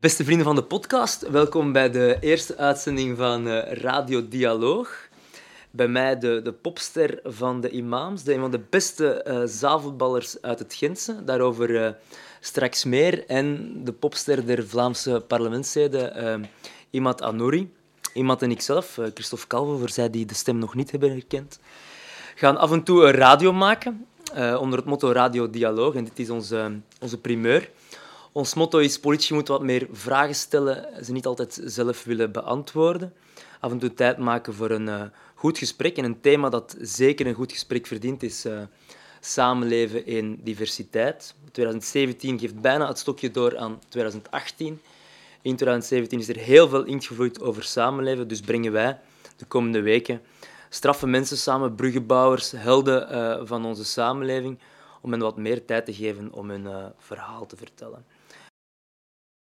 Beste vrienden van de podcast, welkom bij de eerste uitzending van uh, Radio Dialoog. Bij mij de, de popster van de imams, de, een van de beste uh, uit het Gentse. Daarover uh, straks meer. En de popster der Vlaamse parlementsleden, Imad Anouri. Imad en ikzelf, Christophe Calvo, voor zij die de stem nog niet hebben herkend, gaan af en toe een radio maken onder het motto Radio Dialoog. En dit is onze, onze primeur. Ons motto is: politie moet wat meer vragen stellen, ze niet altijd zelf willen beantwoorden. Af en toe tijd maken voor een uh, goed gesprek. En een thema dat zeker een goed gesprek verdient is uh, samenleven in diversiteit. 2017 geeft bijna het stokje door aan 2018. In 2017 is er heel veel ingevloeid over samenleven, dus brengen wij de komende weken straffe mensen samen, bruggenbouwers, helden uh, van onze samenleving, om hen wat meer tijd te geven om hun eh, verhaal te vertellen.